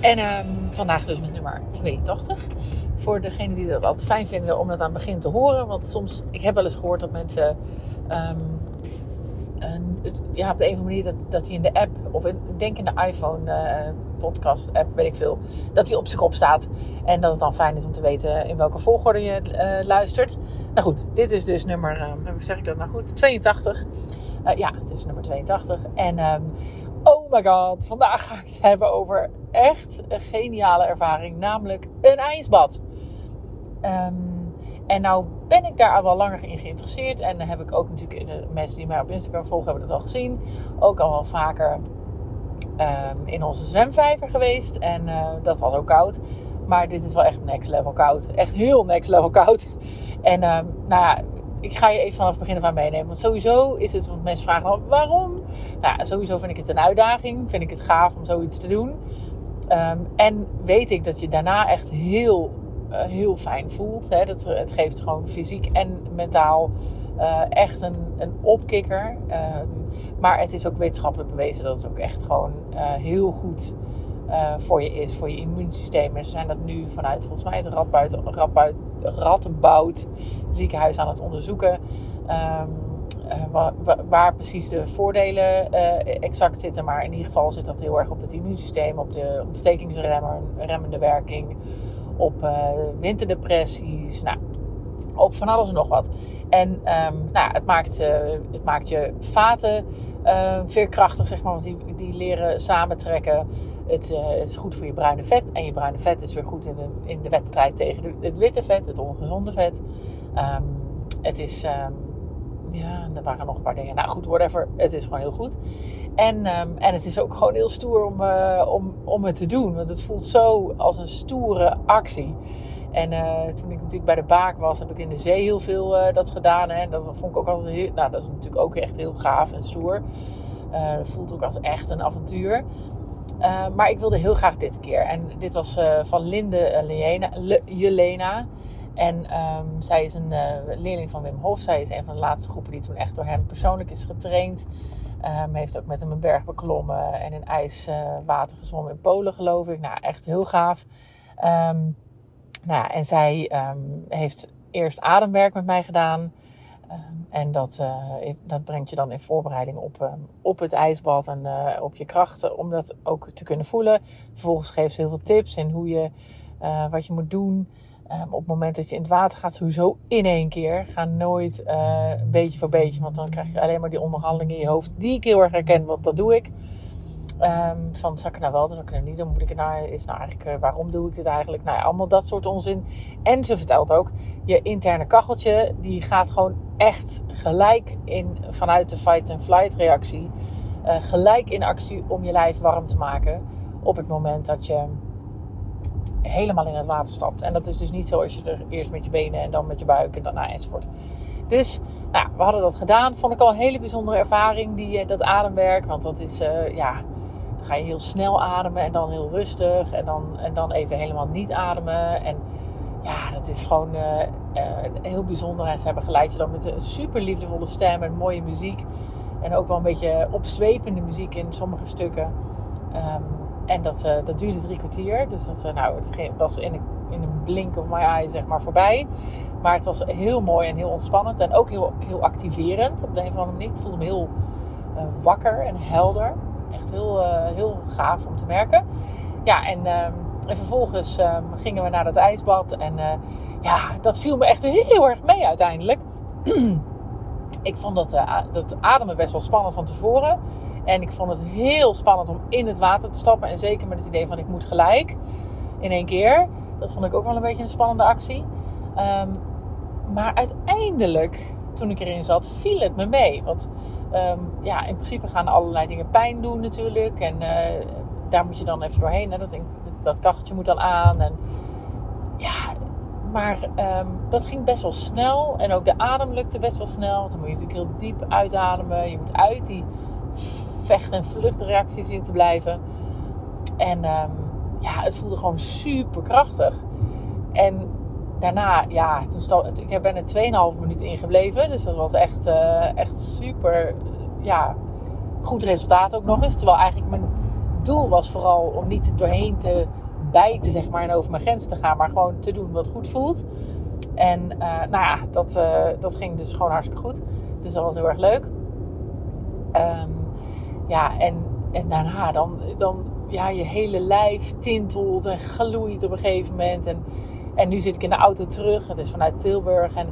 En ehm, vandaag dus met nummer 82. Voor degenen die dat altijd fijn vinden om dat aan het begin te horen. Want soms, ik heb wel eens gehoord dat mensen... ehm, het- ja, op de een of andere manier dat, dat hij in de app... Of in, ik denk in de iPhone eh, podcast app, weet ik veel. Dat hij op zijn kop staat. En dat het dan fijn is om te weten in welke volgorde je eh, luistert. Nou goed, dit is dus nummer... eh, hoe zeg ik dat nou goed? 82. Eh, ja, het is nummer 82. En ehm, oh god, vandaag ga ik het hebben over echt een geniale ervaring. Namelijk een ijsbad. Ehm, en nou ben ik daar al wel langer in geïnteresseerd. En heb ik ook natuurlijk, de mensen die mij op Instagram volgen hebben dat al gezien. Ook al wel vaker ehm, in onze zwemvijver geweest. En eh, dat was ook koud. Maar dit is wel echt next level koud. Echt heel next level koud. En ehm, nou ja, ik ga je even vanaf het begin meenemen. Want sowieso is het, want mensen vragen dan waarom? Nou, sowieso vind ik het een uitdaging. Vind ik het gaaf om zoiets te doen. Ehm, en weet ik dat je daarna echt heel, eh, heel fijn voelt. Hè? Dat, het geeft gewoon fysiek en mentaal eh, echt een, een opkikker. Ehm, maar het is ook wetenschappelijk bewezen dat het ook echt gewoon eh, heel goed voor je is, voor je immuunsysteem. En ze zijn dat nu vanuit volgens mij het Radboud, Radboud, Radboud ziekenhuis aan het onderzoeken. Ehm, eh, wa- wa- waar precies de voordelen eh, exact zitten. Maar in ieder geval zit dat heel erg op het immuunsysteem, op de ontstekingsremmende werking, op eh, winterdepressies. Nou, op van alles en nog wat. En ehm, nou, het, maakt, eh, het maakt je vaten eh, veerkrachtig, zeg maar, want die, die leren samentrekken. Het eh, is goed voor je bruine vet. En je bruine vet is weer goed in de, in de wedstrijd tegen het witte vet, het ongezonde vet. Ehm, het is, ehm, ja, er waren nog een paar dingen. Nou goed, whatever. Het is gewoon heel goed. En, ehm, en het is ook gewoon heel stoer om, eh, om, om het te doen. Want het voelt zo als een stoere actie. En eh, toen ik natuurlijk bij de baak was, heb ik in de zee heel veel eh, dat gedaan. Hè. En dat vond ik ook altijd heel, nou, dat is natuurlijk ook echt heel gaaf en stoer. Eh, dat voelt ook als echt een avontuur. Maar ik wilde heel graag dit keer. En dit was van Linde eh, Jelena, Le- Jelena. En ehm, zij is een leerling van Wim Hof. Zij is een van de laatste groepen die toen echt door hem persoonlijk is getraind. Ehm heeft ook met hem een berg beklommen en in ijswater gezwommen in Polen, geloof ik. Nou, echt heel gaaf. Ehm, nou, en zij ehm, heeft eerst ademwerk met mij gedaan. Ehm, en dat, eh, dat brengt je dan in voorbereiding op, ehm, op het ijsbad en eh, op je krachten om dat ook te kunnen voelen. Vervolgens geeft ze heel veel tips in hoe je, eh, wat je moet doen. Op het moment dat je in het water gaat, sowieso in één keer. Ga nooit beetje voor beetje, want dan krijg je alleen maar die onderhandeling in je hoofd. Die ik heel erg herken, want dat doe ik. Ehm, van, zal ik het nou wel zal ik het nou niet doen? Moet ik het nou, is nou eigenlijk, eh, waarom doe ik dit eigenlijk? Nou ja, allemaal dat soort onzin. En ze vertelt ook, je interne kacheltje, die gaat gewoon echt gelijk in, vanuit de fight-and-flight reactie, eh, gelijk in actie om je lijf warm te maken op het moment dat je helemaal in het water stapt. En dat is dus niet zo als je er eerst met je benen en dan met je buik en daarna enzovoort. Dus nou, we hadden dat gedaan. Vond ik al een hele bijzondere ervaring, die, eh, dat ademwerk. Want dat is, ja, dan ga je heel snel ademen en dan heel rustig. En dan, en dan even helemaal niet ademen. En ja, dat is gewoon eh, eh, heel bijzonder. En ze begeleid je dan met een super liefdevolle stem en mooie muziek. En ook wel een beetje opzwepende muziek in sommige stukken. Ehm, en dat, eh, dat duurde drie kwartier. Dus dat, nou, het was in een, in een blink of my eye zeg maar voorbij. Maar het was heel mooi en heel ontspannend. En ook heel, heel activerend op de een of andere manier. Ik voelde me heel wakker en helder. Echt heel, eh, heel gaaf om te merken. Ja, en, ehm, en vervolgens ehm, gingen we naar dat ijsbad. En eh, ja, dat viel me echt heel erg mee uiteindelijk. ik vond dat, eh, dat ademen best wel spannend van tevoren. En ik vond het heel spannend om in het water te stappen. En zeker met het idee van ik moet gelijk in één keer. Dat vond ik ook wel een beetje een spannende actie. Ehm, maar uiteindelijk, toen ik erin zat, viel het me mee. Want ehm, ja, in principe gaan allerlei dingen pijn doen natuurlijk. En eh, daar moet je dan even doorheen. Hè? Dat, dat kacheltje moet dan aan. En ja, maar ehm, dat ging best wel snel. En ook de adem lukte best wel snel. Want dan moet je natuurlijk heel diep uitademen. Je moet uit die vecht- en vluchtreacties in te blijven. En ehm, ja, het voelde gewoon super krachtig. En daarna, ja, toen stal, ik ben er 2,5 minuten in gebleven. Dus dat was echt, eh, echt super, ja, goed resultaat ook nog eens. Terwijl eigenlijk mijn doel was vooral om niet doorheen te bijten, zeg maar, en over mijn grenzen te gaan, maar gewoon te doen wat goed voelt. En uh, nou ja, dat, uh, dat ging dus gewoon hartstikke goed. Dus dat was heel erg leuk. Um, ja, en, en daarna dan, dan ja, je hele lijf tintelt en gloeit op een gegeven moment. En, en nu zit ik in de auto terug. Het is vanuit Tilburg. En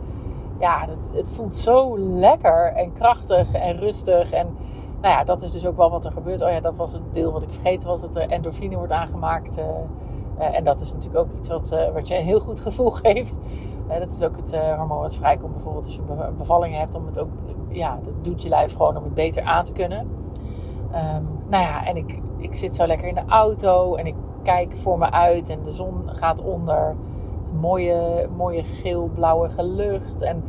ja, het, voelt zo lekker en krachtig en rustig. En nou ja, dat is dus ook wel wat er gebeurt. Oh ja, dat was het deel wat ik vergeten was. Dat er endorfine wordt aangemaakt. Uh, uh, en dat is natuurlijk ook iets wat, uh, wat je een heel goed gevoel geeft. dat is ook het hormoon wat vrijkomt. Bijvoorbeeld als je een bevalling hebt. Om het ook, ja, dat doet je lijf gewoon om het beter aan te kunnen. Um, nou ja, en ik, ik zit zo lekker in de auto. En ik kijk voor me uit. En de zon gaat onder. Mooie, mooie geel-blauwe lucht. En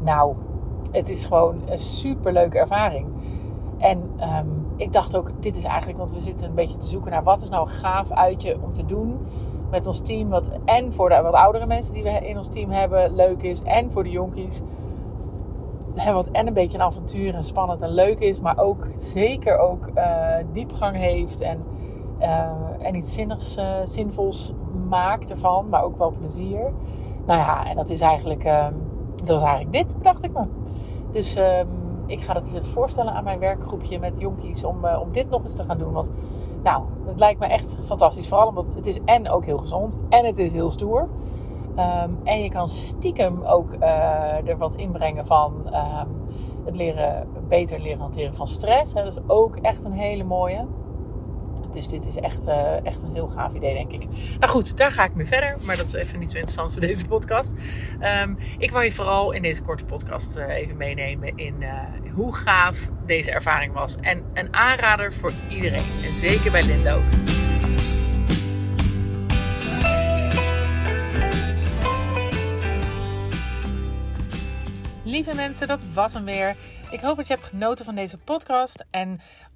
nou, het is gewoon een super leuke ervaring. En um, ik dacht ook, dit is eigenlijk, want we zitten een beetje te zoeken naar wat is nou een gaaf uitje om te doen met ons team. Wat en voor de wat oudere mensen die we in ons team hebben leuk is. En voor de jonkies. Wat en een beetje een avontuur en spannend en leuk is. Maar ook zeker ook uh, diepgang heeft. En, uh, en iets zinnigs, uh, zinvols maakt ervan. Maar ook wel plezier. Nou ja, en dat is eigenlijk, um, dat was eigenlijk dit, bedacht ik me. Dus... Um, ik ga dat voorstellen aan mijn werkgroepje met jonkies om, uh, om dit nog eens te gaan doen. Want nou, het lijkt me echt fantastisch. Vooral omdat het is en ook heel gezond en het is heel stoer. Um, en je kan stiekem ook er wat inbrengen van het leren, beter leren hanteren van stress. Hè. Dat is ook echt een hele mooie. Dus dit is echt, uh, echt een heel gaaf idee, denk ik. Nou goed, daar ga ik mee verder. Maar dat is even niet zo interessant voor deze podcast. Um, ik wil je vooral in deze korte podcast uh, even meenemen in uh, hoe gaaf deze ervaring was. En een aanrader voor iedereen. En zeker bij Linda ook. Lieve mensen, dat was hem weer. Ik hoop dat je hebt genoten van deze podcast. En